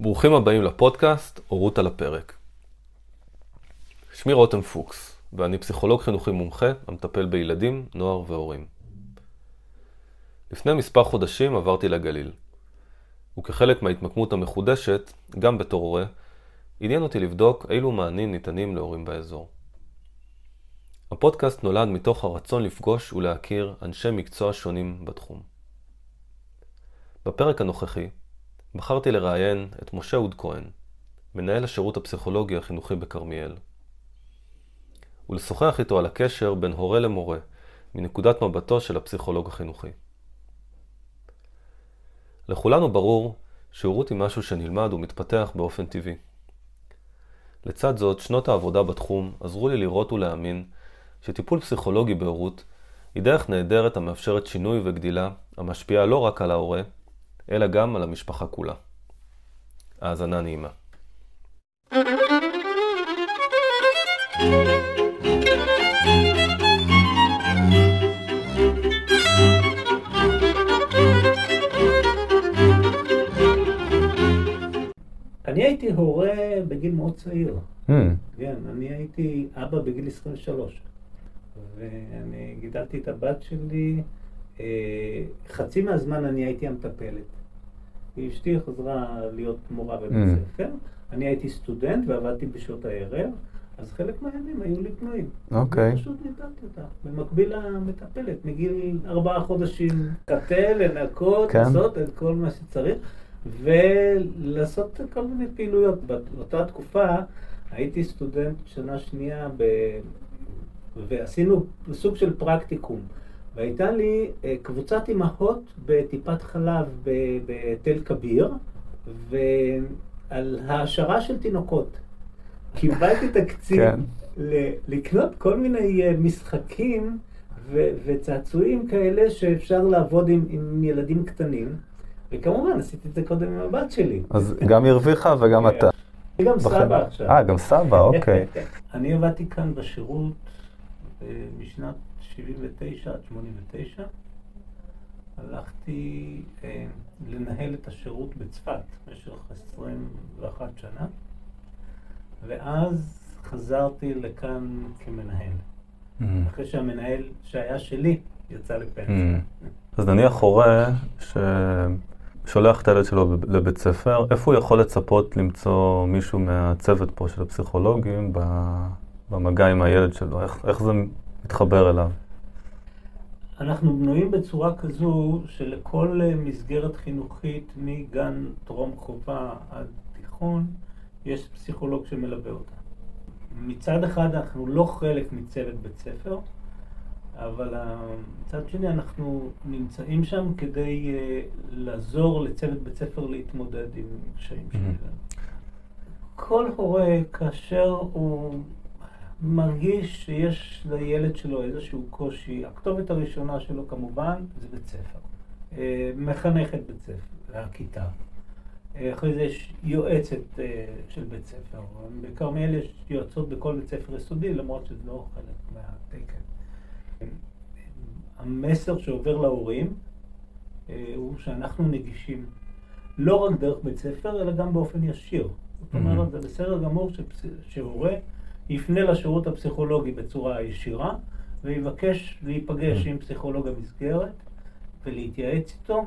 ברוכים הבאים לפודקאסט הורות על הפרק. שמי רותם פוקס, ואני פסיכולוג חינוכי מומחה המטפל בילדים, נוער והורים. לפני מספר חודשים עברתי לגליל, וכחלק מההתמקמות המחודשת, גם בתור הורה, עניין אותי לבדוק אילו מענים ניתנים להורים באזור. הפודקאסט נולד מתוך הרצון לפגוש ולהכיר אנשי מקצוע שונים בתחום. בפרק הנוכחי בחרתי לראיין את משה אוד כהן, מנהל השירות הפסיכולוגי החינוכי בכרמיאל, ולשוחח איתו על הקשר בין הורה למורה, מנקודת מבטו של הפסיכולוג החינוכי. לכולנו ברור שהורות היא משהו שנלמד ומתפתח באופן טבעי. לצד זאת, שנות העבודה בתחום עזרו לי לראות ולהאמין שטיפול פסיכולוגי בהורות היא דרך נהדרת המאפשרת שינוי וגדילה המשפיעה לא רק על ההורה, אלא גם על המשפחה כולה. האזנה נעימה. אני הייתי הורה בגיל מאוד צעיר. Hmm. כן, אני הייתי אבא בגיל 23. ואני גידלתי את הבת שלי, אה, חצי מהזמן אני הייתי המטפלת. אשתי חזרה להיות מורה בבית Mm. ספר. אני הייתי סטודנט ועבדתי בשעות הערב, אז חלק מהימים היו לי פנויים. אוקיי. פשוט ניתנתי אותה, במקביל למטפלת, מגיל ארבעה חודשים, קטל, לנקות, כן. לעשות את כל מה שצריך, ולעשות כל מיני פעילויות. באותה תקופה הייתי סטודנט שנה שנייה ב... ועשינו סוג של פרקטיקום. והייתה לי אה, קבוצת אימהות בטיפת חלב בתל כביר, ועל העשרה של תינוקות. קיבלתי תקציב כן. לקנות כל מיני אה, משחקים ו- וצעצועים כאלה שאפשר לעבוד עם, עם ילדים קטנים, וכמובן עשיתי את זה קודם עם הבת שלי. אז גם הרוויחה וגם אתה. אני גם. סבא עכשיו. אה, גם סבא, אוקיי. אני עבדתי כאן בשירות אה, משנת 79 עד 89. הלכתי אה, לנהל את השירות בצפת במשך 21 שנה, ואז חזרתי לכאן כמנהל, Hmm. אחרי שהמנהל שהיה שלי יצא לפנסיה. Hmm. אז נניח הורה ששולח את הילד שלו לבית ספר, איפה הוא יכול לצפות למצוא מישהו מהצוות פה של הפסיכולוגים במגע עם הילד שלו? איך, איך זה מתחבר אליו? אנחנו בנויים בצורה כזו שלכל אה, מסגרת חינוכית מגן טרום חובה עד תיכון יש פסיכולוג שמלווה אותה. מצד אחד אנחנו לא חלק מצוות בית ספר, אבל אה, מצד שני אנחנו נמצאים שם כדי אה, לעזור לצוות בית ספר להתמודד עם קשיים שלנו. כל הורה, כאשר הוא מרגיש שיש לילד שלו איזשהו קושי, הכתובת הראשונה שלו כמובן זה בית ספר. אה, מחנכת בית ספר, הכיתה. אה, אחרי זה יש יועצת אה, של בית ספר. בכרמיאל יש יועצות בכל בית ספר יסודי, למרות שזה לא חלק מהתקן. המסר שעובר להורים הוא שאנחנו נגישים לא רק דרך בית ספר, אלא גם באופן ישיר. זאת אומרת, זה בסדר גמור שהורה יפנה לשירות הפסיכולוגי בצורה ישירה, ויבקש להיפגש עם פסיכולוג המסגרת ולהתייעץ איתו,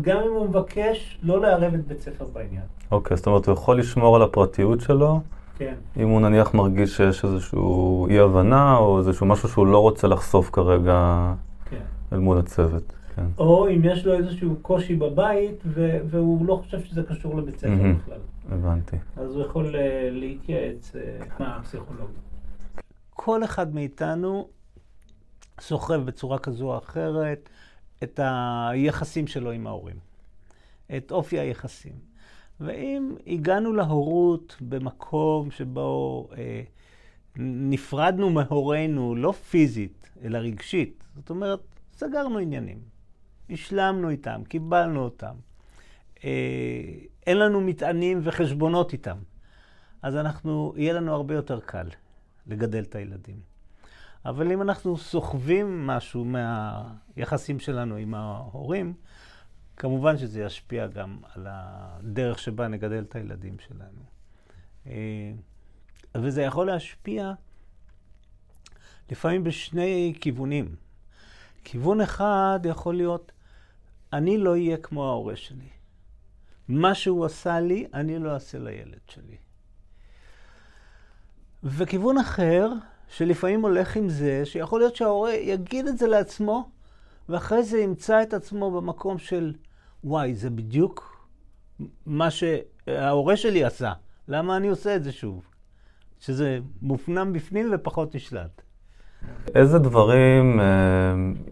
גם אם הוא מבקש לא לערב את בית ספר בעניין. אוקיי, זאת אומרת, הוא יכול לשמור על הפרטיות שלו, כן. אם הוא נניח מרגיש שיש איזשהו אי-הבנה, או איזשהו משהו שהוא לא רוצה לחשוף כרגע כן. אל מול הצוות. כן. או אם יש לו איזשהו קושי בבית ו- והוא לא חושב שזה קשור לבית ספר מהמם. בכלל. הבנתי. אז הוא יכול אה, להתייעץ אה, עם הפסיכולוג. כל אחד מאיתנו סוחב בצורה כזו או אחרת את היחסים שלו עם ההורים, את אופי היחסים. ואם הגענו להורות במקום שבו אה, נפרדנו מהורינו, לא פיזית, אלא רגשית, זאת אומרת, סגרנו עניינים, השלמנו איתם, קיבלנו אותם, אה, אין לנו מטענים וחשבונות איתם, אז אנחנו, יהיה לנו הרבה יותר קל לגדל את הילדים. אבל אם אנחנו סוחבים משהו מהיחסים שלנו עם ההורים, כמובן שזה ישפיע גם על הדרך שבה נגדל את הילדים שלנו. אה, וזה יכול להשפיע לפעמים בשני כיוונים. כיוון אחד יכול להיות, אני לא אהיה כמו ההורה שלי. מה שהוא עשה לי, אני לא אעשה לילד שלי. וכיוון אחר, שלפעמים הולך עם זה, שיכול להיות שההורה יגיד את זה לעצמו, ואחרי זה ימצא את עצמו במקום של, וואי, זה בדיוק מה שההורה שלי עשה. למה אני עושה את זה שוב? שזה מופנם בפנים ופחות נשלט. איזה דברים אה,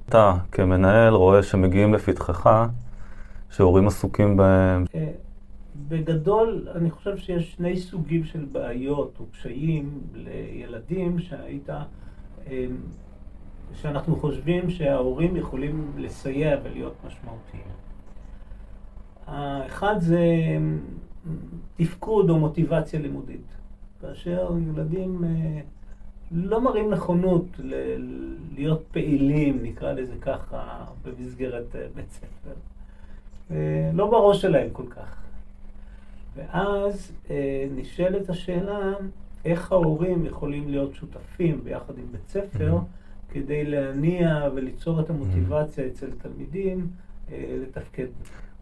אתה כמנהל רואה שמגיעים לפתחך, שהורים עסוקים בהם? אה, בגדול, אני חושב שיש שני סוגים של בעיות או קשיים לילדים שהיית, אה, שאנחנו חושבים שההורים יכולים לסייע ולהיות משמעותיים. האחד זה תפקוד או מוטיבציה לימודית. כאשר ילדים לא מראים נכונות ל- להיות פעילים, נקרא לזה ככה, במסגרת אה, בית ספר. אה, לא בראש שלהם כל כך. ואז אה, נשאלת השאלה, איך ההורים יכולים להיות שותפים ביחד עם בית ספר mm-hmm. כדי להניע וליצור את המוטיבציה mm-hmm. אצל תלמידים לתפקד.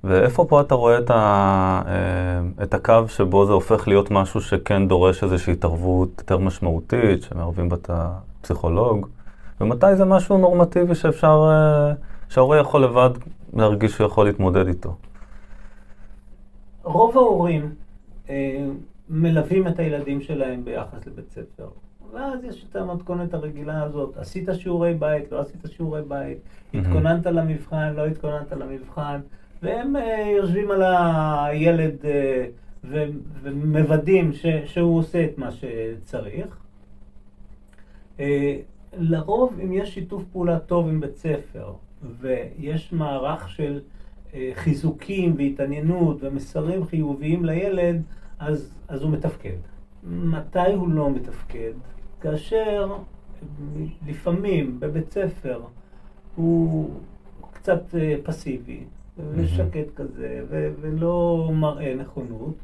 ואיפה פה אתה רואה את, ה, אה, את הקו שבו זה הופך להיות משהו שכן דורש איזושהי התערבות יותר משמעותית, שמערבים בה את הפסיכולוג, ומתי זה משהו נורמטיבי שאפשר, אה, שההורה יכול לבד להרגיש שהוא יכול להתמודד איתו? רוב ההורים אה, מלווים את הילדים שלהם ביחס לבית ספר. ואז יש את המתכונת הרגילה הזאת, עשית שיעורי בית, לא עשית שיעורי בית, התכוננת למבחן, לא התכוננת למבחן. והם אה, יושבים על הילד אה, ומוודאים שהוא עושה את מה שצריך. אה, לרוב, אם יש שיתוף פעולה טוב עם בית ספר, ויש מערך של חיזוקים והתעניינות ומסרים חיוביים לילד, אז, אז הוא מתפקד. מתי הוא לא מתפקד? כאשר לפעמים בבית ספר הוא קצת פסיבי, ושקט כזה, ו- ולא מראה נכונות,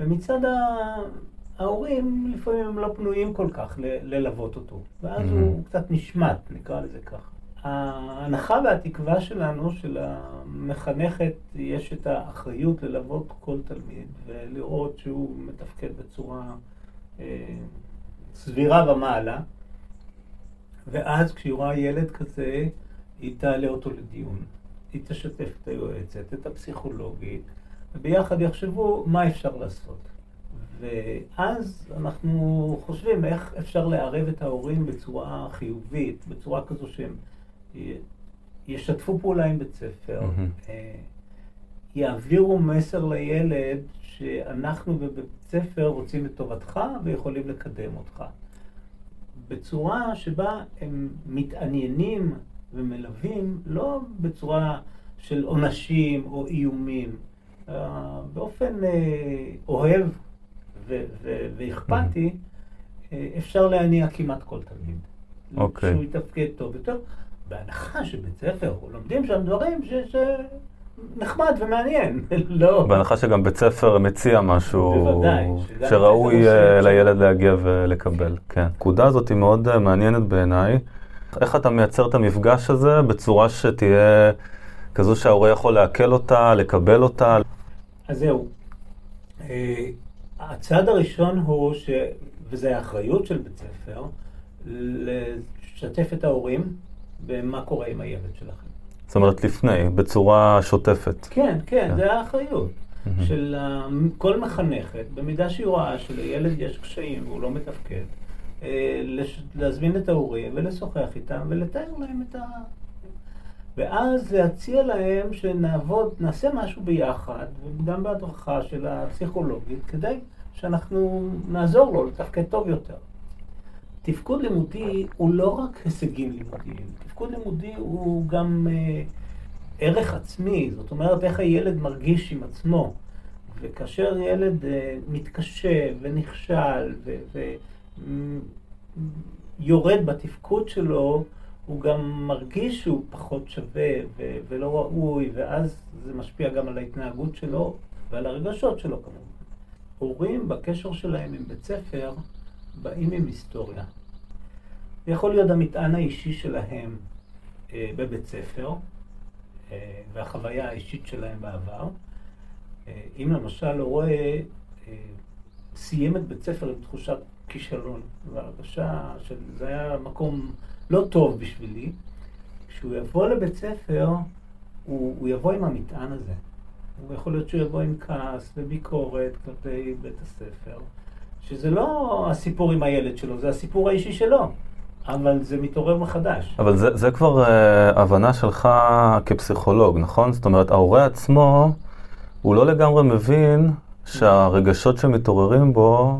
ומצד ההורים לפעמים הם לא פנויים כל כך ל- ללוות אותו, ואז mm-hmm. הוא קצת נשמט, נקרא לזה ככה. ההנחה והתקווה שלנו, של המחנכת, יש את האחריות ללוות כל תלמיד ולראות שהוא מתפקד בצורה אה, סבירה ומעלה, ואז כשהיא רואה ילד כזה, היא תעלה אותו לדיון. היא תשתף את היועצת, את הפסיכולוגית, וביחד יחשבו מה אפשר לעשות. ואז אנחנו חושבים איך אפשר לערב את ההורים בצורה חיובית, בצורה כזו שהם ישתפו פעולה עם בית ספר, mm-hmm. יעבירו מסר לילד שאנחנו בבית ספר רוצים את טובתך ויכולים לקדם אותך. בצורה שבה הם מתעניינים ומלווים לא בצורה של עונשים או איומים, אה, באופן אה, אוהב ואכפתי, אה, אפשר להניע כמעט כל תלמיד. אוקיי. שהוא יתפקד טוב יותר, בהנחה שבית ספר, לומדים שם דברים ש... נחמד ומעניין, לא. בהנחה שגם בית ספר מציע משהו בוודאי, שראוי לילד להגיע ולקבל. כן. הנקודה הזאת היא מאוד מעניינת בעיניי. איך אתה מייצר את המפגש הזה בצורה שתהיה כזו שההורה יכול לעכל אותה, לקבל אותה? אז זהו. אה, הצעד הראשון הוא, ש... וזו האחריות של בית ספר, לשתף את ההורים במה קורה עם הילד שלכם. זאת אומרת, לפני, בצורה שוטפת. כן, כן, כן. זה האחריות. Mm-hmm. של כל מחנכת, במידה שהיא רואה שלילד יש קשיים והוא לא מתפקד, אה, להזמין את ההורים ולשוחח איתם ולתאר להם את ה... ואז להציע להם שנעבוד, נעשה משהו ביחד, וגם בהדרכה של הפסיכולוגית, כדי שאנחנו נעזור לו לתפקד טוב יותר. תפקוד לימודי הוא לא רק הישגים לימודיים, תפקוד לימודי הוא גם אה, ערך עצמי, זאת אומרת איך הילד מרגיש עם עצמו. וכאשר ילד אה, מתקשה ונכשל ו... יורד בתפקוד שלו, הוא גם מרגיש שהוא פחות שווה ו- ולא ראוי, ואז זה משפיע גם על ההתנהגות שלו ועל הרגשות שלו כמובן. הורים בקשר שלהם עם בית ספר באים עם היסטוריה. זה יכול להיות המטען האישי שלהם אה, בבית ספר אה, והחוויה האישית שלהם בעבר. אה, אם למשל הורה אה, סיים את בית ספר עם תחושת כישלון והרגשה שזה היה מקום לא טוב בשבילי, כשהוא יבוא לבית ספר, הוא, הוא יבוא עם המטען הזה. הוא יכול להיות שהוא יבוא עם כעס וביקורת כלפי בית הספר, שזה לא הסיפור עם הילד שלו, זה הסיפור האישי שלו. אבל זה מתעורר מחדש. אבל זה, זה כבר uh, הבנה שלך כפסיכולוג, נכון? זאת אומרת, ההורה עצמו, הוא לא לגמרי מבין שהרגשות שמתעוררים בו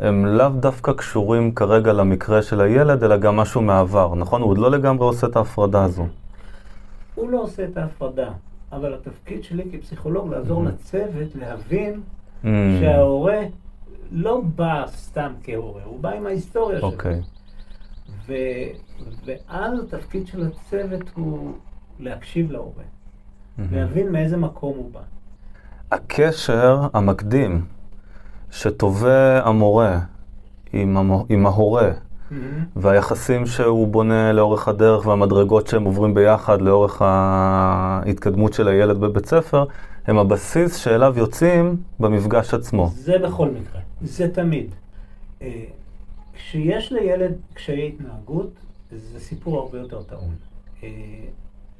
הם לאו דווקא קשורים כרגע למקרה של הילד, אלא גם משהו מהעבר, נכון? הוא עוד לא לגמרי עושה את ההפרדה הזו. הוא לא עושה את ההפרדה, אבל התפקיד שלי כפסיכולוג לעזור mm-hmm. לצוות להבין mm-hmm. שההורה לא בא סתם כהורה, הוא בא עם ההיסטוריה okay. שלו. אוקיי. ו, ואז התפקיד של הצוות הוא להקשיב להורה, mm-hmm. להבין מאיזה מקום הוא בא. הקשר המקדים שטווה המורה עם, המו, עם ההורה, mm-hmm. והיחסים שהוא בונה לאורך הדרך והמדרגות שהם עוברים ביחד לאורך ההתקדמות של הילד בבית ספר, הם הבסיס שאליו יוצאים במפגש עצמו. זה בכל מקרה, זה תמיד. אה, כשיש לילד קשיי התנהגות, זה סיפור הרבה יותר טעון. אה,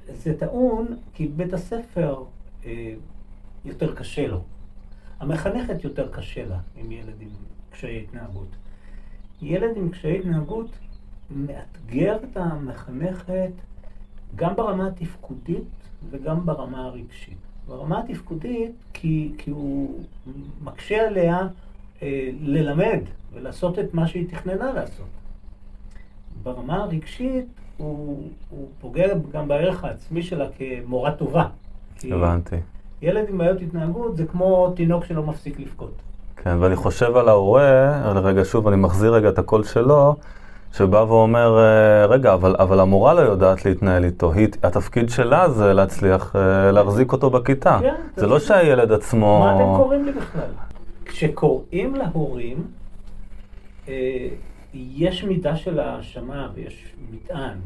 זה טעון כי בית הספר אה, יותר קשה לו. המחנכת יותר קשה לה עם ילד עם קשיי התנהגות. ילד עם קשיי התנהגות מאתגר את המחנכת גם ברמה התפקודית וגם ברמה הרגשית. ברמה התפקודית כי, כי הוא מקשה עליה אה, ללמד ולעשות את מה שהיא תכננה לעשות. ברמה הרגשית הוא, הוא פוגע גם בערך העצמי שלה כמורה טובה. הבנתי. ילד עם בעיות התנהגות זה כמו תינוק שלא מפסיק לבכות. כן, ואני חושב על ההורה, רגע, שוב, אני מחזיר רגע את הקול שלו, שבא ואומר, אה, רגע, אבל, אבל המורה לא יודעת להתנהל איתו. היא, התפקיד שלה זה להצליח אה, להחזיק אותו בכיתה. כן, זה לא שהילד עצמו... מה אתם קוראים לי בכלל? כשקוראים להורים, אה, יש מידה של האשמה ויש מטען,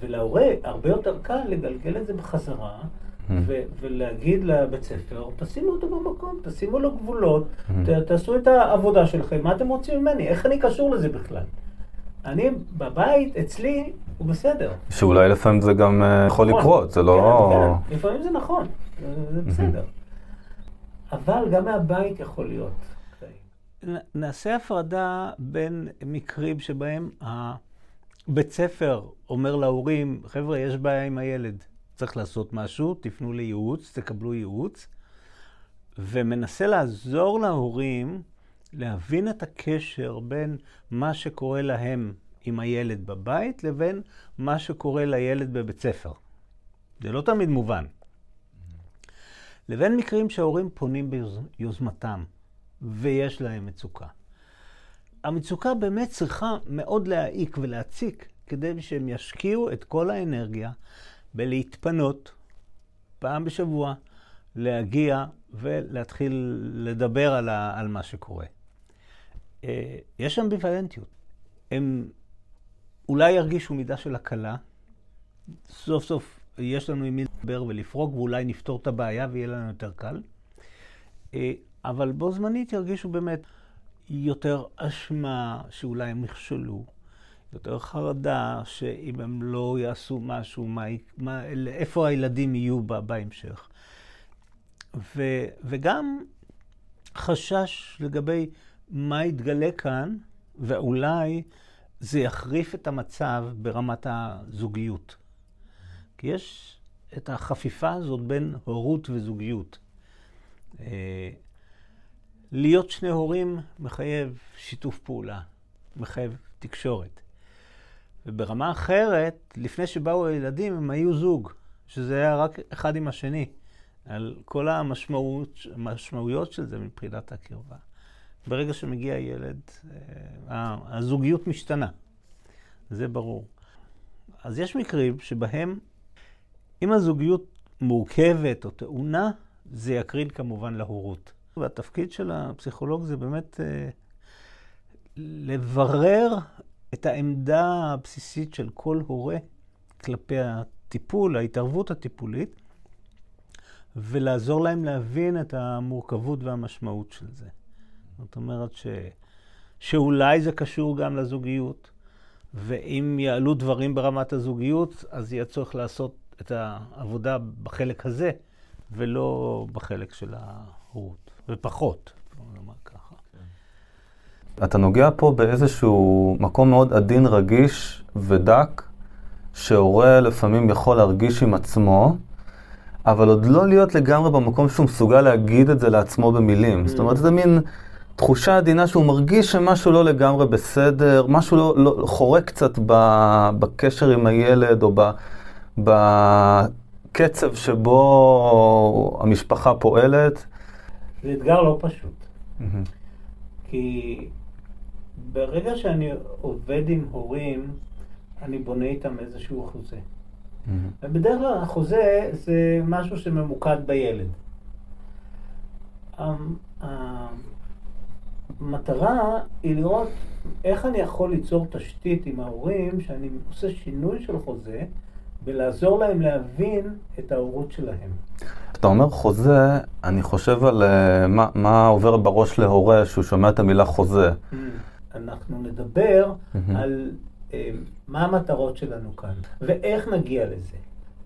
ולהורה הרבה יותר קל לגלגל את זה בחזרה. Mm-hmm. ו- ולהגיד לבית ספר, תשימו אותו במקום, תשימו לו גבולות, mm-hmm. ת- תעשו את העבודה שלכם, מה אתם רוצים ממני? איך אני קשור לזה בכלל? אני בבית, אצלי, הוא בסדר. שאולי לפעמים זה גם אה, יכול נכון. לקרות, זה לא... כן, כן, לפעמים זה נכון, זה בסדר. אבל גם מהבית יכול להיות. נעשה הפרדה בין מקרים שבהם הבית ספר אומר להורים, חבר'ה, יש בעיה עם הילד, צריך לעשות משהו, תפנו לייעוץ, תקבלו ייעוץ, ומנסה לעזור להורים להבין את הקשר בין מה שקורה להם עם הילד בבית לבין מה שקורה לילד בבית ספר. זה לא תמיד מובן. לבין מקרים שההורים פונים ביוזמתם, ויש להם מצוקה. המצוקה באמת צריכה מאוד להעיק ולהציק, כדי שהם ישקיעו את כל האנרגיה בלהתפנות פעם בשבוע, להגיע ולהתחיל לדבר על, ה, על מה שקורה. אה, יש אמביוולנטיות. הם אולי ירגישו מידה של הקלה, סוף סוף יש לנו עם מי לדבר ולפרוק, ואולי נפתור את הבעיה ויהיה לנו יותר קל. אה, אבל בו זמנית ירגישו באמת יותר אשמה שאולי הם נכשלו, יותר חרדה שאם הם לא יעשו משהו, מה, מה, איפה הילדים יהיו בה, בהמשך. ו, וגם חשש לגבי מה יתגלה כאן, ואולי זה יחריף את המצב ברמת הזוגיות. כי יש את החפיפה הזאת בין הורות וזוגיות. אה, להיות שני הורים מחייב שיתוף פעולה, מחייב תקשורת. וברמה אחרת, לפני שבאו הילדים, הם היו זוג, שזה היה רק אחד עם השני, על כל המשמעות, המשמעויות של זה מבחינת הקרבה. ברגע שמגיע ילד, אה, הזוגיות משתנה, זה ברור. אז יש מקרים שבהם אם הזוגיות מורכבת או טעונה, זה יקרין כמובן להורות. והתפקיד של הפסיכולוג זה באמת אה, לברר את העמדה הבסיסית של כל הורה כלפי הטיפול, ההתערבות הטיפולית, ולעזור להם להבין את המורכבות והמשמעות של זה. זאת אומרת ש... שאולי זה קשור גם לזוגיות, ואם יעלו דברים ברמת הזוגיות, אז יהיה צורך לעשות את העבודה בחלק הזה, ולא בחלק של ההורות, ופחות, נאמר ככה. אתה נוגע פה באיזשהו מקום מאוד עדין, רגיש ודק, שהורה לפעמים יכול להרגיש עם עצמו, אבל עוד לא להיות לגמרי במקום שהוא מסוגל להגיד את זה לעצמו במילים. Mm. זאת אומרת, זה מין תחושה עדינה שהוא מרגיש שמשהו לא לגמרי בסדר, משהו לא, לא חורק קצת ב, בקשר עם הילד, או ב, בקצב שבו המשפחה פועלת. זה אתגר לא פשוט. Mm-hmm. כי ברגע שאני עובד עם הורים, אני בונה איתם איזשהו חוזה. Mm-hmm. ובדרך כלל החוזה זה משהו שממוקד בילד. המטרה היא לראות איך אני יכול ליצור תשתית עם ההורים, שאני עושה שינוי של חוזה, ולעזור להם להבין את ההורות שלהם. אתה אומר חוזה, אני חושב על uh, מה, מה עובר בראש להורה שהוא שומע את המילה חוזה. Mm. אנחנו נדבר. על uh, מה המטרות שלנו כאן, ואיך נגיע לזה.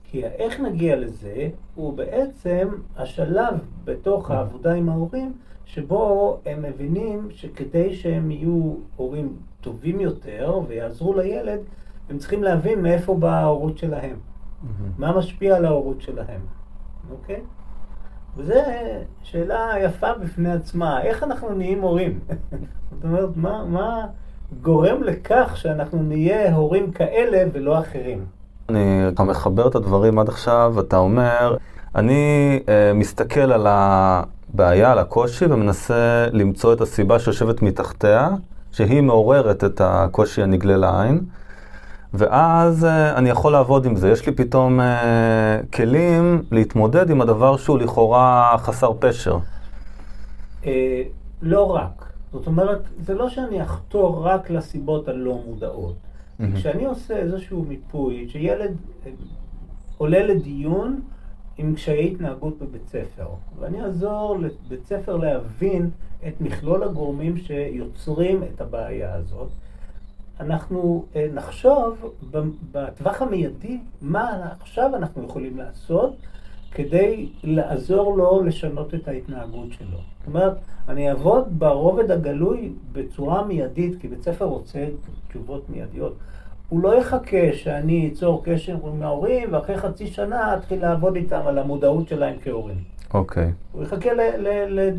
כי האיך נגיע לזה הוא בעצם השלב בתוך. העבודה עם ההורים, שבו הם מבינים שכדי שהם יהיו הורים טובים יותר ויעזרו לילד, הם צריכים להבין מאיפה באה ההורות שלהם. מה משפיע על ההורות שלהם, אוקיי? וזו שאלה יפה בפני עצמה, איך אנחנו נהיים הורים? זאת אומרת, מה, מה גורם לכך שאנחנו נהיה הורים כאלה ולא אחרים? אני אתה מחבר את הדברים עד עכשיו, אתה אומר, אני אה, מסתכל על הבעיה, על הקושי, ומנסה למצוא את הסיבה שיושבת מתחתיה, שהיא מעוררת את הקושי הנגלה לעין. ואז uh, אני יכול לעבוד עם זה. יש לי פתאום uh, כלים להתמודד עם הדבר שהוא לכאורה חסר פשר. Uh, לא רק. זאת אומרת, זה לא שאני אחתור רק לסיבות הלא מודעות. Mm-hmm. כשאני עושה איזשהו מיפוי, שילד עולה לדיון עם קשיי התנהגות בבית ספר, ואני אעזור לבית ספר להבין את מכלול הגורמים שיוצרים את הבעיה הזאת, אנחנו אה, נחשוב בטווח המיידי מה עכשיו אנחנו יכולים לעשות כדי לעזור לו לשנות את ההתנהגות שלו. זאת אומרת, אני אעבוד ברובד הגלוי בצורה מיידית, כי בית ספר רוצה תשובות מיידיות. הוא לא יחכה שאני אצור קשר עם ההורים, ואחרי חצי שנה אתחיל לעבוד איתם על המודעות שלהם כהורים. אוקיי. Okay. הוא יחכה ל... ל, ל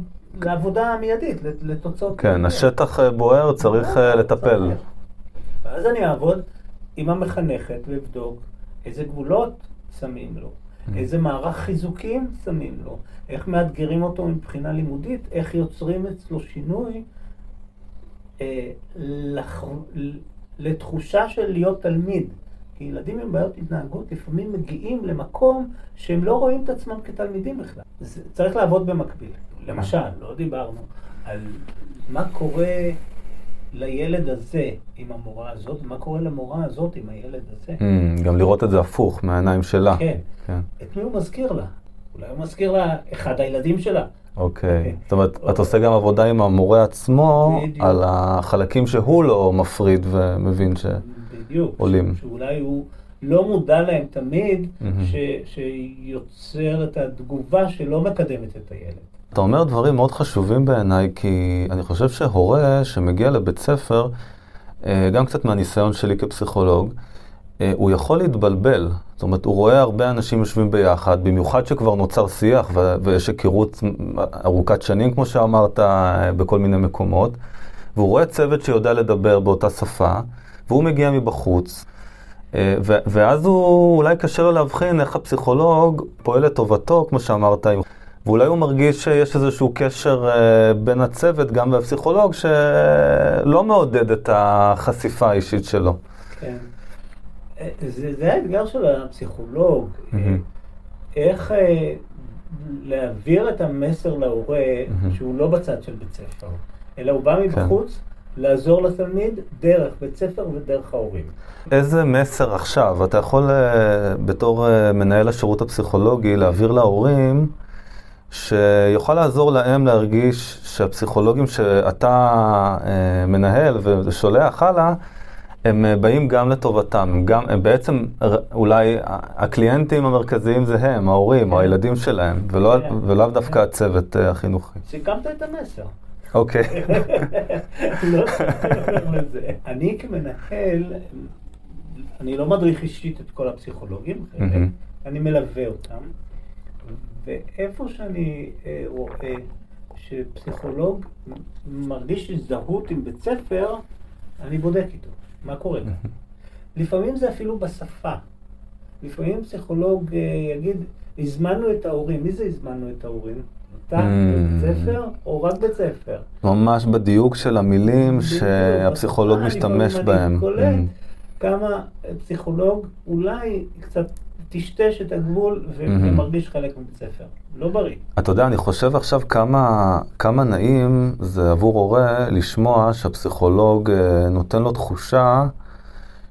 לעבודה מיידית, לתוצאות. כן, השטח אה, בוער, צריך אה, לטפל. ואז אני אעבוד עם המחנכת ואבדוק איזה גבולות שמים לו, mm. איזה מערך חיזוקים שמים לו, איך מאתגרים אותו מבחינה לימודית, איך יוצרים אצלו שינוי אה, לח... לתחושה של להיות תלמיד. כי ילדים עם בעיות התנהגות לפעמים מגיעים למקום שהם לא רואים את עצמם כתלמידים בכלל. זה צריך לעבוד במקביל. למשל, לא דיברנו על מה קורה לילד הזה עם המורה הזאת, מה קורה למורה הזאת עם הילד הזה. Mm, גם לראות את זה הפוך, מהעיניים שלה. כן. כן. את מי הוא מזכיר לה? אולי הוא מזכיר לה אחד הילדים שלה. אוקיי. אוקיי. זאת אומרת, או... אתה עושה גם עבודה עם המורה עצמו, בדיוק. על החלקים שהוא לא מפריד ומבין שעולים. בדיוק. שאולי הוא לא מודע להם תמיד, mm-hmm. ש... שיוצר את התגובה שלא מקדמת את הילד. אתה אומר דברים מאוד חשובים בעיניי, כי אני חושב שהורה שמגיע לבית ספר, אה, גם קצת מהניסיון שלי כפסיכולוג, אה, הוא יכול להתבלבל. זאת אומרת, הוא רואה הרבה אנשים יושבים ביחד, במיוחד שכבר נוצר שיח ויש היכרות ארוכת שנים, כמו שאמרת, אה, בכל מיני מקומות, והוא רואה צוות שיודע לדבר באותה שפה, והוא מגיע מבחוץ, ואז הוא, אולי קשה לו להבחין איך הפסיכולוג פועל לטובתו, כמו שאמרת, ואולי הוא מרגיש שיש איזשהו קשר uh, בין הצוות, גם והפסיכולוג, שלא מעודד את החשיפה האישית שלו. כן. זה, זה האתגר של הפסיכולוג, מהמם. איך אה, להעביר את המסר להורה מהמם. שהוא לא בצד של בית ספר, אלא הוא בא כן. מבחוץ לעזור לתלמיד דרך בית ספר ודרך ההורים. איזה מסר עכשיו אתה יכול אה, בתור אה, מנהל השירות הפסיכולוגי להעביר להורים שיוכל לעזור להם להרגיש שהפסיכולוגים שאתה אה, מנהל ושולח הלאה, הם אה, באים גם לטובתם, הם, גם, הם בעצם אולי הקליינטים המרכזיים זה הם, ההורים או כן. הילדים שלהם, ולא, כן. ולאו דווקא הצוות אה, החינוכי. סיכמת את המסר. אוקיי. לא מעבר לזה. אני כמנהל, אני לא מדריך אישית את כל הפסיכולוגים. אני מלווה אותם, ואיפה שאני אה, רואה שפסיכולוג מרגיש הזדהות עם בית ספר, אני בודק איתו, מה קורה כאן. לפעמים זה אפילו בשפה. לפעמים פסיכולוג אה, יגיד, הזמנו את ההורים. מי זה הזמנו את ההורים? אתה, Mm. בית ספר, או רק בית ספר? ממש בדיוק של המילים שהפסיכולוג משתמש בהם. Mm. כמה פסיכולוג אולי קצת טשטש את הגבול. ומרגיש חלק מבית ספר. לא בריא. אתה יודע, אני חושב עכשיו כמה, כמה נעים זה עבור הורה לשמוע שהפסיכולוג אה, נותן לו תחושה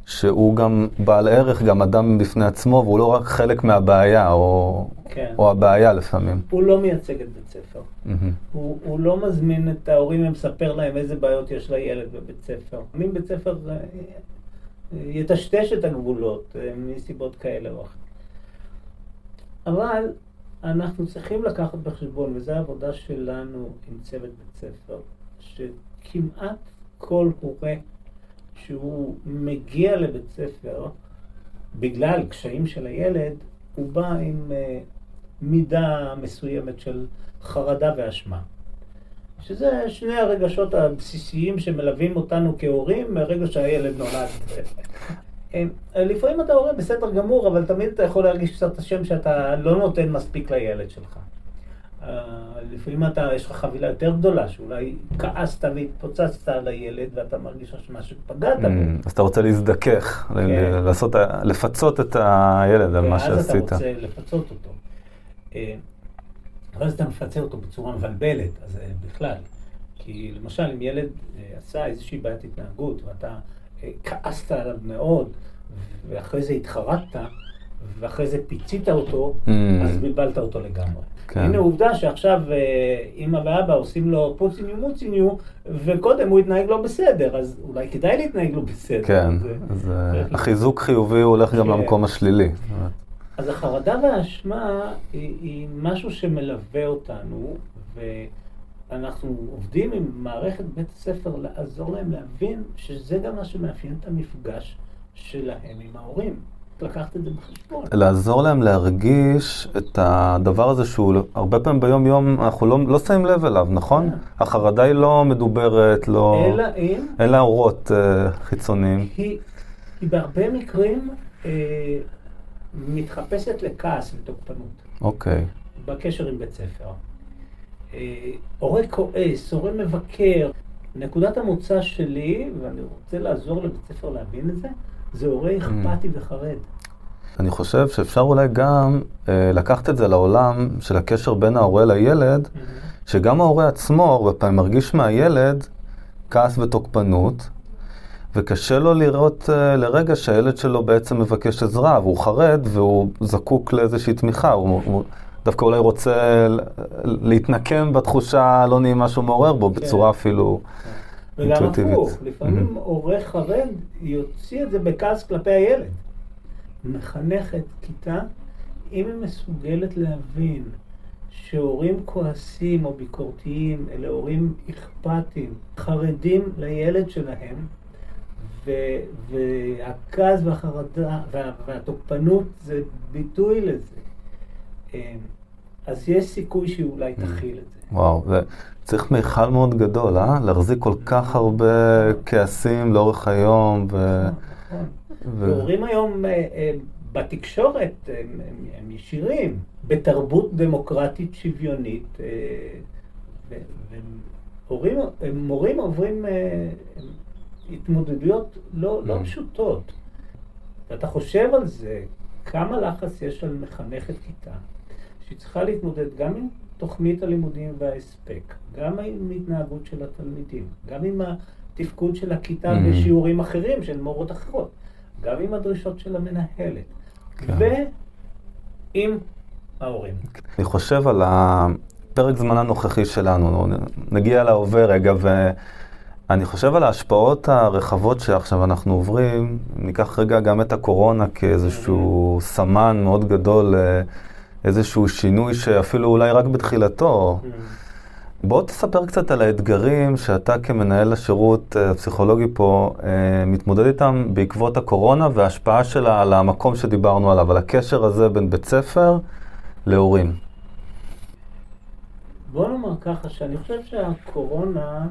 שהוא גם בעל ערך, גם אדם בפני עצמו, והוא לא רק חלק מהבעיה, או, כן. או הבעיה לפעמים. הוא לא מייצג את בית ספר. מהמם. הוא, הוא לא מזמין את ההורים ומספר להם איזה בעיות יש לילד בבית ספר. אם בית ספר אה, אה, יטשטש את הגבולות מסיבות כאלה או אחרות. אבל אנחנו צריכים לקחת בחשבון, וזו העבודה שלנו עם צוות בית ספר, שכמעט כל הורה שהוא מגיע לבית ספר בגלל קשיים של הילד, הוא בא עם אה, מידה מסוימת של חרדה ואשמה. שזה שני הרגשות הבסיסיים שמלווים אותנו כהורים מהרגע שהילד נולד. אה, לפעמים אתה הורה בסדר גמור, אבל תמיד אתה יכול להרגיש קצת אשם שאתה לא נותן מספיק לילד שלך. אה, לפעמים אתה, יש לך חבילה יותר גדולה, שאולי כעסת והתפוצצת על הילד ואתה מרגיש אשמה שפגעת בו. Mm, אז אתה רוצה להזדכך, כן. לעשות, לפצות את הילד על מה ואז אתה שעשית. רוצה לפצות אותו. אה, ואז אתה מפצה אותו בצורה מבלבלת, אז בכלל. כי למשל, אם ילד עשה איזושהי בעיית התנהגות, ואתה כעסת עליו מאוד, ואחרי זה התחרטת, ואחרי זה פיצית אותו, Mm. אז בלבלת אותו לגמרי. כן. הנה עובדה שעכשיו אה, אמא ואבא עושים לו פוציניו מוציניו, וקודם הוא התנהג לא בסדר, אז אולי כדאי להתנהג לא בסדר. כן, אז, אה, אז אה, החיזוק חיובי הוא הולך גם כן. למקום השלילי. אז החרדה והאשמה היא, היא משהו שמלווה אותנו, ואנחנו עובדים עם מערכת בית הספר לעזור להם להבין שזה גם מה שמאפיין את המפגש שלהם עם ההורים. לקחת את זה בחשבון. לעזור להם להרגיש את הדבר הזה שהוא הרבה פעמים ביום יום אנחנו לא, לא שמים לב אליו, נכון? כן. החרדה היא לא מדוברת, לא... אלא אם לה אורות אה, חיצוניים. היא, היא בהרבה מקרים אה, מתחפשת לכעס ותוקפנות. אוקיי. בקשר עם בית ספר. אה, הורה כועס, הורה מבקר. נקודת המוצא שלי, ואני רוצה לעזור לבית ספר להבין את זה, זה הורה אכפתי וחרד. אני חושב שאפשר אולי גם אה, לקחת את זה לעולם של הקשר בין ההורה לילד, שגם ההורה עצמו הרבה פעמים מרגיש מהילד כעס ותוקפנות, וקשה לו לראות uh, לרגע שהילד שלו בעצם מבקש עזרה, והוא חרד והוא זקוק לאיזושהי תמיכה, הוא, הוא דווקא אולי רוצה להתנקם בתחושה הלא נעימה שהוא מעורר בו, כן. בצורה אפילו וגם אינטואיטיבית. הפוך, לפעמים Mhm. הורה חרד יוציא את זה בכעס כלפי הילד. מחנכת כיתה, אם היא מסוגלת להבין שהורים כועסים או ביקורתיים, אלה הורים אכפתיים, חרדים לילד שלהם, ו- והכעס והחרדה וה- והתוקפנות זה ביטוי לזה. אז יש סיכוי שאולי תכיל את זה. וואו, זה צריך מיכל מאוד גדול, אה? להחזיק כל כך הרבה כעסים לאורך היום, ו... נכון. ו- והורים היום אה, אה, בתקשורת הם, הם, הם ישירים, בתרבות דמוקרטית שוויונית, אה, הם- מורים עוברים התמודדויות לא, לא Mm. פשוטות. ואתה חושב על זה, כמה לחץ יש על מחנכת כיתה, שהיא צריכה להתמודד גם עם תוכנית הלימודים וההספק, גם עם התנהגות של התלמידים, גם עם התפקוד של הכיתה mm-hmm. בשיעורים אחרים של מורות אחרות, גם עם הדרישות של המנהלת, כן. ועם ההורים. אני חושב על הפרק זמן הנוכחי שלנו, נגיע להווה רגע, ואני חושב על ההשפעות הרחבות שעכשיו אנחנו עוברים, ניקח רגע גם את הקורונה כאיזשהו mm-hmm. סמן מאוד גדול. איזשהו שינוי שאפילו אולי רק בתחילתו. Mm. בוא תספר קצת על האתגרים שאתה כמנהל השירות אה, הפסיכולוגי פה אה, מתמודד איתם בעקבות הקורונה וההשפעה שלה על המקום שדיברנו עליו, על הקשר הזה בין בית ספר להורים. בוא נאמר ככה, שאני חושב שהקורונה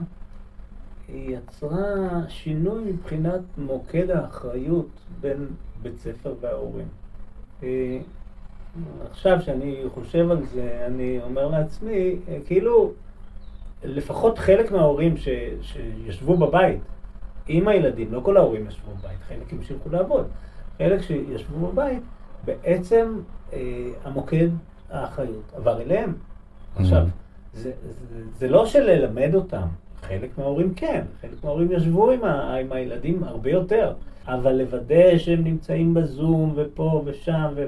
יצרה שינוי מבחינת מוקד האחריות בין בית ספר וההורים. עכשיו שאני חושב על זה, אני אומר לעצמי, אה, כאילו, לפחות חלק מההורים ש, שישבו בבית עם הילדים, לא כל ההורים ישבו בבית, חלק המשיכו לעבוד, חלק שישבו בבית, בעצם אה, המוקד האחריות עבר אליהם. Mm-hmm. עכשיו, זה, זה, זה לא שללמד אותם, חלק מההורים כן, חלק מההורים ישבו עם, ה, עם הילדים הרבה יותר, אבל לוודא שהם נמצאים בזום ופה ושם, ו...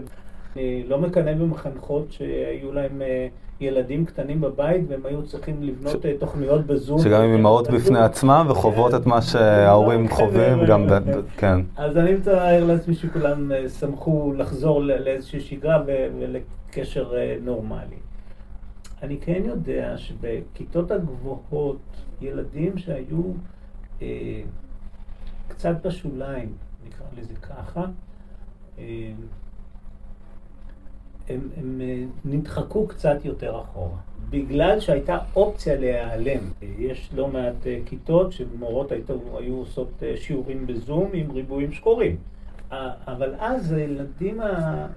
אני לא מקנא במחנכות שהיו להם אה, ילדים קטנים בבית והם היו צריכים לבנות ש... אה, תוכניות בזום. שגם עם אמהות בפני עצמם וחוות את מה שההורים כן, חווים, כן, גם, ב... כן. אז אני מתאר לעצמי שכולם אה, שמחו לחזור לאיזושהי שגרה ולקשר נורמלי. אני כן יודע שבכיתות הגבוהות, ילדים שהיו אה, קצת בשוליים, נקרא לזה ככה, אה, הם, הם אה, נדחקו קצת יותר אחורה, בגלל שהייתה אופציה להיעלם. יש לא מעט אה, כיתות שמורות היו, היו עושות אה, שיעורים בזום עם ריבועים שחורים. אבל אז הילדים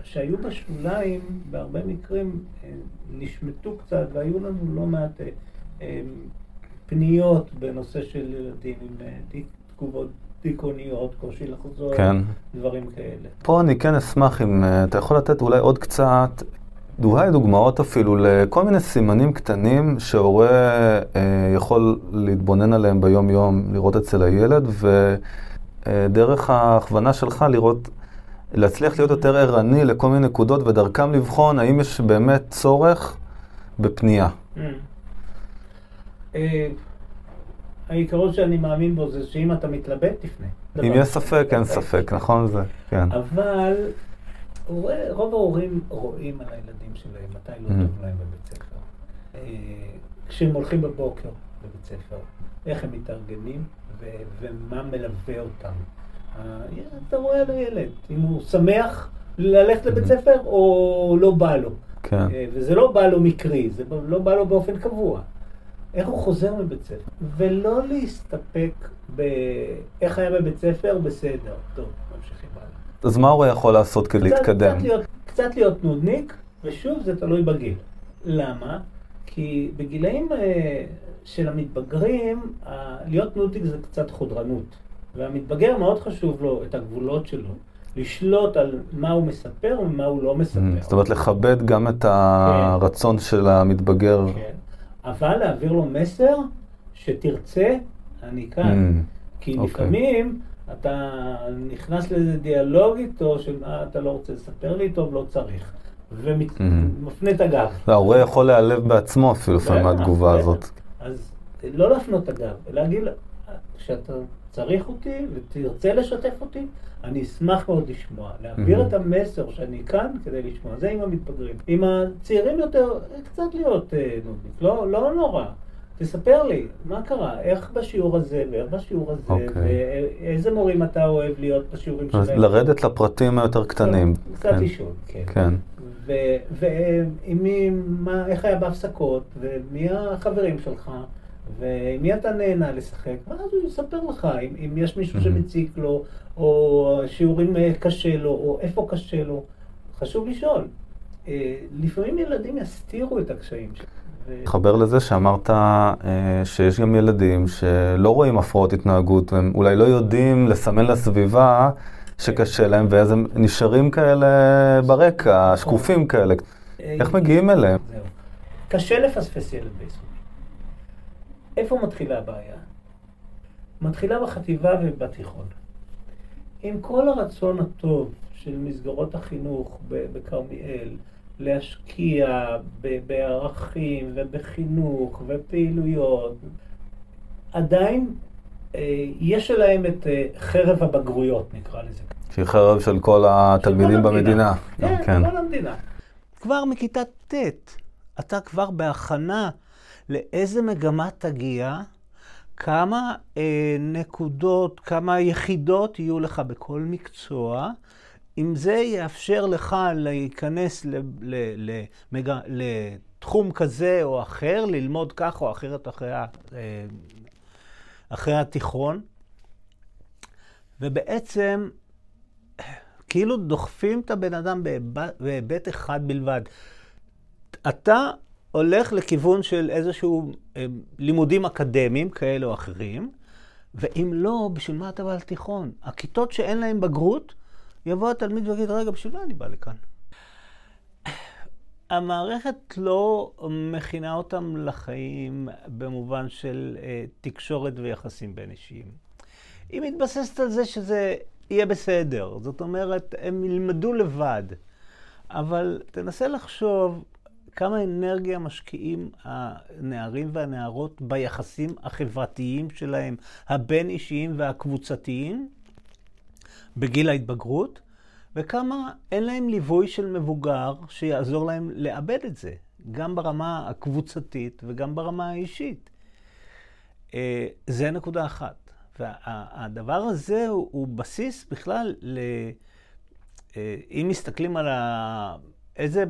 שהיו בשוליים, בהרבה מקרים נשמטו קצת, והיו לנו לא מעט פניות בנושא של ילדים עם תגובות דיכאוניות, קושי לחזור, כן. דברים כאלה. פה אני כן אשמח אם uh, אתה יכול לתת אולי עוד קצת, אולי דוגמאות אפילו לכל מיני סימנים קטנים שהורה uh, יכול להתבונן עליהם ביום-יום, לראות אצל הילד, ודרך uh, ההכוונה שלך לראות, להצליח להיות יותר ערני לכל מיני נקודות ודרכם לבחון האם יש באמת צורך בפנייה. Mm. העיקרון שאני מאמין בו זה שאם אתה מתלבט, תפנה. אם יש ספק, אין ספק, נכון זה, כן. אבל רוב ההורים רואים על הילדים שלהם מתי לא טוב mm-hmm. להם בבית ספר. אה, כשהם הולכים בבוקר בבית ספר, איך הם מתארגנים ומה מלווה אותם. אה, אתה רואה על הילד, אם הוא שמח ללכת לבית mm-hmm. ספר או לא בא לו. כן. אה, וזה לא בא לו מקרי, זה לא בא לו באופן קבוע. איך הוא חוזר מבית ספר, ולא להסתפק באיך היה בבית ספר, בסדר, טוב, ממשיכים הלאה. אז מה הוא יכול לעשות כדי להתקדם? קצת להיות, קצת להיות נודניק, ושוב, זה תלוי בגיל. למה? כי בגילאים אה, של המתבגרים, להיות נודניק זה קצת חודרנות. והמתבגר מאוד חשוב לו את הגבולות שלו. לשלוט על מה הוא מספר ומה הוא לא מספר. זאת אומרת, לכבד גם את הרצון כן. של המתבגר. כן. אבל להעביר לו מסר שתרצה, אני כאן. Mm, כי okay. אוקיי. לפעמים אתה נכנס לאיזה דיאלוג איתו, שמה אתה לא רוצה לספר לי טוב, לא צריך. ומפנה mm. את הגב. ההורה יכול להיעלב בעצמו אפילו לפעמים מהתגובה הזאת. אז לא להפנות את הגב, להגיד, כשאתה צריך אותי ותרצה לשתף אותי, אני אשמח מאוד לשמוע. להעביר mm-hmm. את המסר שאני כאן כדי לשמוע. זה עם המתבגרים. עם הצעירים יותר, קצת להיות אה, נודניק. לא, לא נורא. תספר לי, מה קרה? איך בשיעור הזה ואיך בשיעור הזה, okay. אוקיי. ואיזה מורים אתה אוהב להיות בשיעורים שלהם? אז לרדת לפרטים היותר קטנים. קצת כן. לשאול, כן. כן. ומי, איך היה בהפסקות, ומי החברים שלך, ועם מי אתה נהנה לשחק, ואז הוא יספר לך אם, אם יש מישהו שמציק לו, או שיעורים אה, קשה לו, או איפה קשה לו. חשוב לשאול. אה, לפעמים ילדים יסתירו את הקשיים שלהם. מתחבר לזה שאמרת אה, שיש גם ילדים שלא רואים הפרעות התנהגות, והם אולי לא יודעים לסמן לסביבה שקשה להם, ואז הם נשארים כאלה ברקע, שקופים כאלה. איך מגיעים אליהם? קשה לפספס ילד ביסודי. איפה מתחילה הבעיה? מתחילה בחטיבה ובתיכון. עם כל הרצון הטוב של מסגרות החינוך בכרמיאל, להשקיע בערכים ובחינוך ופעילויות, עדיין אה, יש להם את אה, חרב הבגרויות, נקרא לזה. שהיא חרב של כל התלמידים של כל במדינה. כן, כן, כל המדינה. כבר מכיתה ט', אתה כבר בהכנה לאיזה מגמה תגיע, כמה אה, נקודות, כמה יחידות יהיו לך בכל מקצוע, אם זה יאפשר לך להיכנס ל, ל, למג... לתחום כזה או אחר, ללמוד כך או אחרת אחרי, אה, אחרי התיכון, ובעצם כאילו דוחפים את הבן אדם בהיבט אחד בלבד. אתה הולך לכיוון של איזשהו אה, לימודים אקדמיים כאלה או אחרים, ואם לא, בשביל מה אתה בא לתיכון? הכיתות שאין להן בגרות, יבוא התלמיד ויגיד, רגע, בשביל מה אני בא לכאן? המערכת לא מכינה אותם לחיים במובן של אה, תקשורת ויחסים בין אישיים. היא מתבססת על זה שזה יהיה בסדר. זאת אומרת, הם ילמדו לבד. אבל תנסה לחשוב כמה אנרגיה משקיעים הנערים והנערות ביחסים החברתיים שלהם, הבין-אישיים והקבוצתיים, בגיל ההתבגרות, וכמה אין להם ליווי של מבוגר שיעזור להם לאבד את זה, גם ברמה הקבוצתית וגם ברמה האישית. אה, זה נקודה אחת. והדבר הזה הוא, הוא בסיס בכלל ל... אה, אם מסתכלים על ה... איזה...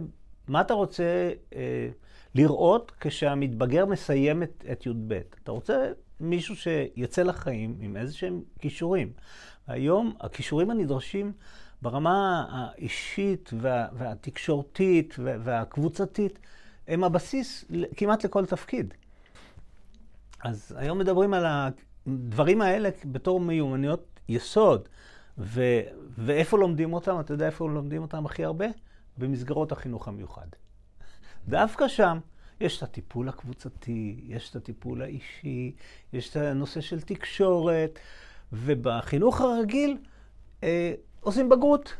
מה אתה רוצה אה, לראות כשהמתבגר מסיים את, את י"ב? אתה רוצה מישהו שיצא לחיים עם איזה שהם כישורים. היום הכישורים הנדרשים ברמה האישית וה, והתקשורתית וה, והקבוצתית הם הבסיס כמעט לכל תפקיד. אז היום מדברים על הדברים האלה בתור מיומנויות יסוד. ו, ואיפה לומדים אותם? אתה יודע איפה לומדים אותם הכי הרבה? במסגרות החינוך המיוחד. דווקא שם יש את הטיפול הקבוצתי, יש את הטיפול האישי, יש את הנושא של תקשורת, ובחינוך הרגיל אה, עושים בגרות.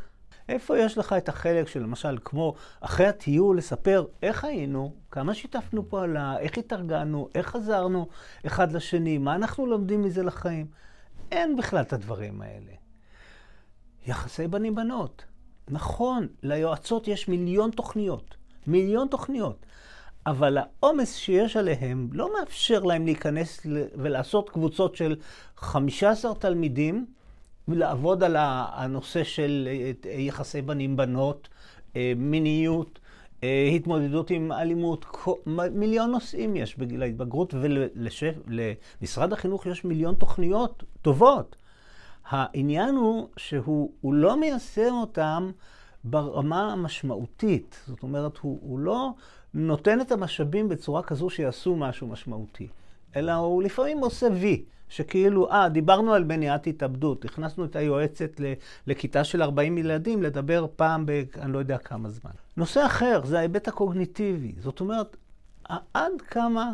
איפה יש לך את החלק של למשל, כמו אחרי הטיול, לספר איך היינו, כמה שיתפנו פעולה, איך התארגנו, איך עזרנו אחד לשני, מה אנחנו לומדים מזה לחיים. אין בכלל את הדברים האלה. יחסי בנים-בנות. נכון, ליועצות יש מיליון תוכניות. מיליון תוכניות. אבל העומס שיש עליהם לא מאפשר להם להיכנס ולעשות קבוצות של 15 תלמידים ולעבוד על הנושא של אה, יחסי בנים-בנות, אה, מיניות, אה, התמודדות עם אלימות, מיליון נושאים יש בגיל ההתבגרות, ולמשרד החינוך יש מיליון תוכניות טובות. העניין הוא שהוא לא מיישם אותם ברמה המשמעותית. זאת אומרת, הוא, הוא לא נותן את המשאבים בצורה כזו שיעשו משהו משמעותי, אלא הוא לפעמים עושה וי. שכאילו, אה, דיברנו על מניעת התאבדות, הכנסנו את היועצת לכיתה של 40 ילדים לדבר פעם ב... אני לא יודע כמה זמן. נושא אחר זה ההיבט הקוגניטיבי. זאת אומרת, עד כמה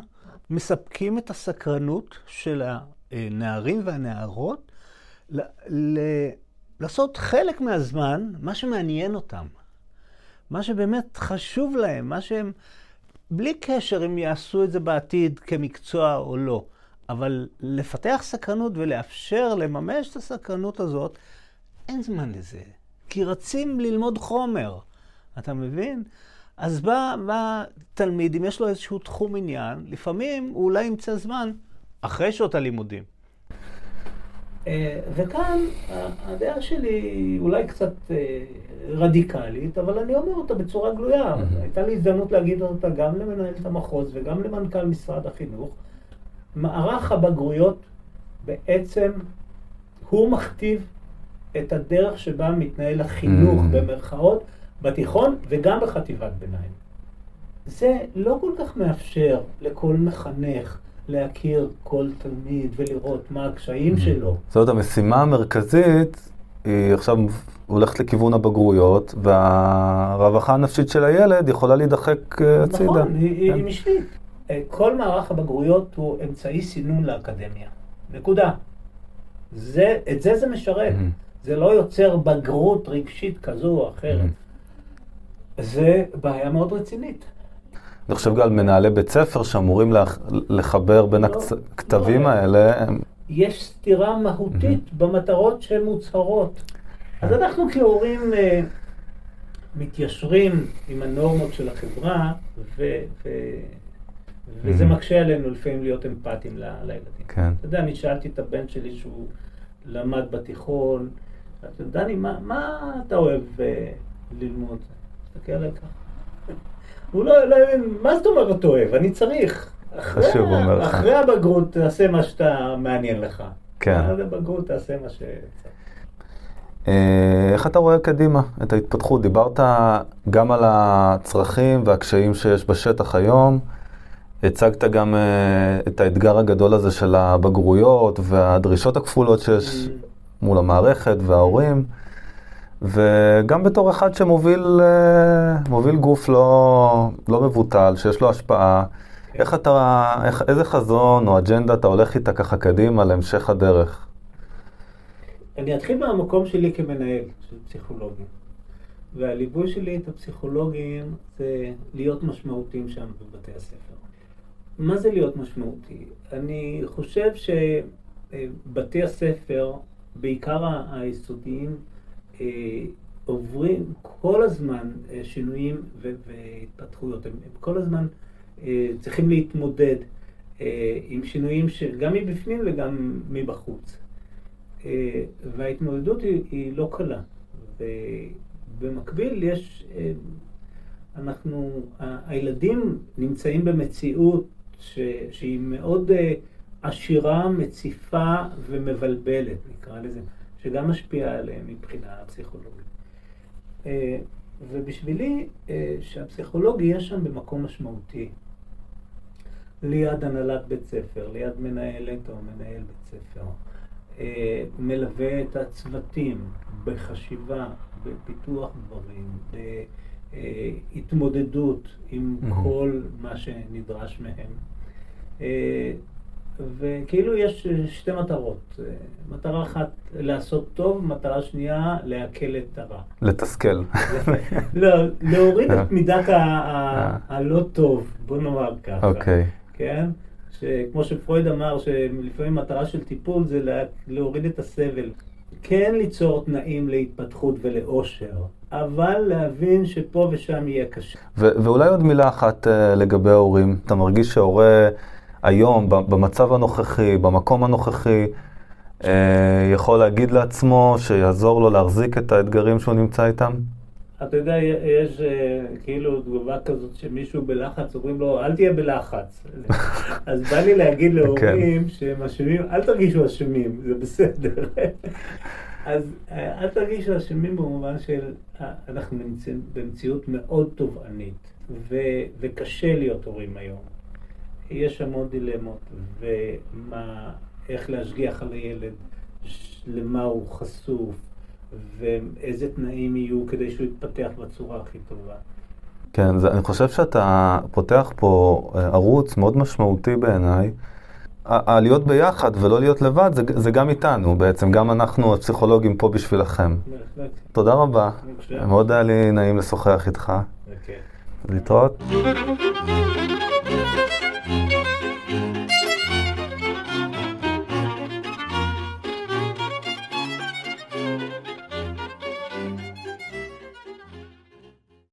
מספקים את הסקרנות של הנערים והנערות ל... לעשות חלק מהזמן מה שמעניין אותם. מה שבאמת חשוב להם, מה שהם, בלי קשר אם יעשו את זה בעתיד כמקצוע או לא. אבל לפתח סקרנות ולאפשר לממש את הסקרנות הזאת, אין זמן לזה. כי רצים ללמוד חומר, אתה מבין? אז בא, בא תלמיד, אם יש לו איזשהו תחום עניין, לפעמים הוא אולי ימצא זמן אחרי שעות הלימודים. אה, וכאן הדעה שלי אולי קצת אה, רדיקלית, אבל אני אומר אותה בצורה גלויה. הייתה לי הזדמנות להגיד אותה גם למנהלת המחוז וגם למנכ"ל משרד החינוך. מערך הבגרויות בעצם הוא מכתיב את הדרך שבה מתנהל החינוך. במרכאות בתיכון וגם בחטיבת ביניים. זה לא כל כך מאפשר לכל מחנך להכיר כל תלמיד ולראות מה הקשיים. שלו. זאת המשימה המרכזית היא עכשיו הולכת לכיוון הבגרויות, והרווחה הנפשית של הילד יכולה להידחק אה, הצידה. נכון, היא, כן. משנית. אה, כל מערך הבגרויות הוא אמצעי סינון לאקדמיה. נקודה. זה, את זה זה משרת. מהמם. זה לא יוצר בגרות רגשית כזו או אחרת. מהמם. זה בעיה מאוד רצינית. אני חושב גם על מנהלי בית ספר שאמורים לח- לחבר בין לא, הכתבים לא. האלה. הם- יש סתירה מהותית במטרות שהן מוצהרות. אז אנחנו כהורים אה, מתיישרים עם הנורמות של החברה, ו, ו, וזה Mhm. מקשה עלינו לפעמים להיות אמפתיים לילדים. כן. אתה יודע, אני שאלתי את הבן שלי שהוא למד בתיכון, דני, מה, מה אתה אוהב אה, ללמוד? תסתכל עליי ככה. הוא לא, לא הבין, מה זאת אומרת אוהב? אני צריך. אחרי, חשוב, הוא אומר לך. אחרי הבגרות תעשה מה שאתה מעניין לך. כן. אחרי הבגרות תעשה מה שצריך. אה, איך אתה רואה קדימה את ההתפתחות? דיברת גם על הצרכים והקשיים שיש בשטח היום. הצגת גם אה, את האתגר הגדול הזה של הבגרויות והדרישות הכפולות שיש מול המערכת וההורים. וגם בתור אחד שמוביל אה, מוביל גוף לא, לא מבוטל, שיש לו השפעה, איך אתה, איך, איזה חזון או אג'נדה אתה הולך איתה ככה קדימה להמשך הדרך? אני אתחיל מהמקום שלי כמנהל של פסיכולוגים. והליווי שלי את הפסיכולוגים זה להיות משמעותיים שם בבתי הספר. מה זה להיות משמעותי? אני חושב שבתי הספר, בעיקר היסודיים, עוברים כל הזמן אה, שינויים והתפתחויות. הם, הם כל הזמן אה, צריכים להתמודד אה, עם שינויים שגם מבפנים וגם מבחוץ. אה, וההתמודדות היא, היא לא קלה. ובמקביל יש, אה, אנחנו, הילדים נמצאים במציאות ש, שהיא מאוד אה, עשירה, מציפה ומבלבלת, נקרא לזה, שגם משפיעה עליהם מבחינה פסיכולוגית. אה, ובשבילי, אה, שהפסיכולוג יהיה שם במקום משמעותי. ליד הנהלת בית ספר, ליד מנהלת או מנהל בית ספר. אה, מלווה את הצוותים בחשיבה, בפיתוח דברים, בהתמודדות עם. כל מה שנדרש מהם. אה, וכאילו יש שתי מטרות. אה, מטרה אחת לעשות טוב, מטרה שנייה להקל את הרע. לתסכל. לא, להוריד את מידת אה. ה- הלא טוב, בוא נאמר ככה. אוקיי. כן? שכמו שפרויד אמר, שלפעמים מטרה של טיפול זה לה- להוריד את הסבל. כן ליצור תנאים להתפתחות ולאושר, אבל להבין שפה ושם יהיה קשה. ואולי עוד מילה אחת אה, לגבי ההורים. אתה מרגיש שהורה היום, במצב הנוכחי, במקום הנוכחי, אה, יכול להגיד לעצמו שיעזור לו להחזיק את האתגרים שהוא נמצא איתם? אתה יודע, יש אה, כאילו תגובה כזאת שמישהו בלחץ, אומרים לו, אל תהיה בלחץ. אז בא לי להגיד להורים שהם אשמים, אל תרגישו אשמים, זה בסדר. אז אה, אל תרגישו אשמים במובן של, אנחנו נמצאים במציאות מאוד תובענית, וקשה להיות הורים היום. יש המון דילמות, ומה, איך להשגיח על הילד, למה הוא חשוף, ואיזה תנאים יהיו כדי שהוא יתפתח בצורה הכי טובה. כן, זה, אני חושב שאתה פותח פה אה, ערוץ מאוד משמעותי בעיניי. ה- ה- להיות ביחד ולא להיות לבד זה, זה גם איתנו בעצם, גם אנחנו הפסיכולוגים פה בשבילכם. בהחלט, תודה רבה. מאוד היה לי נעים לשוחח איתך. כיף. להתראות.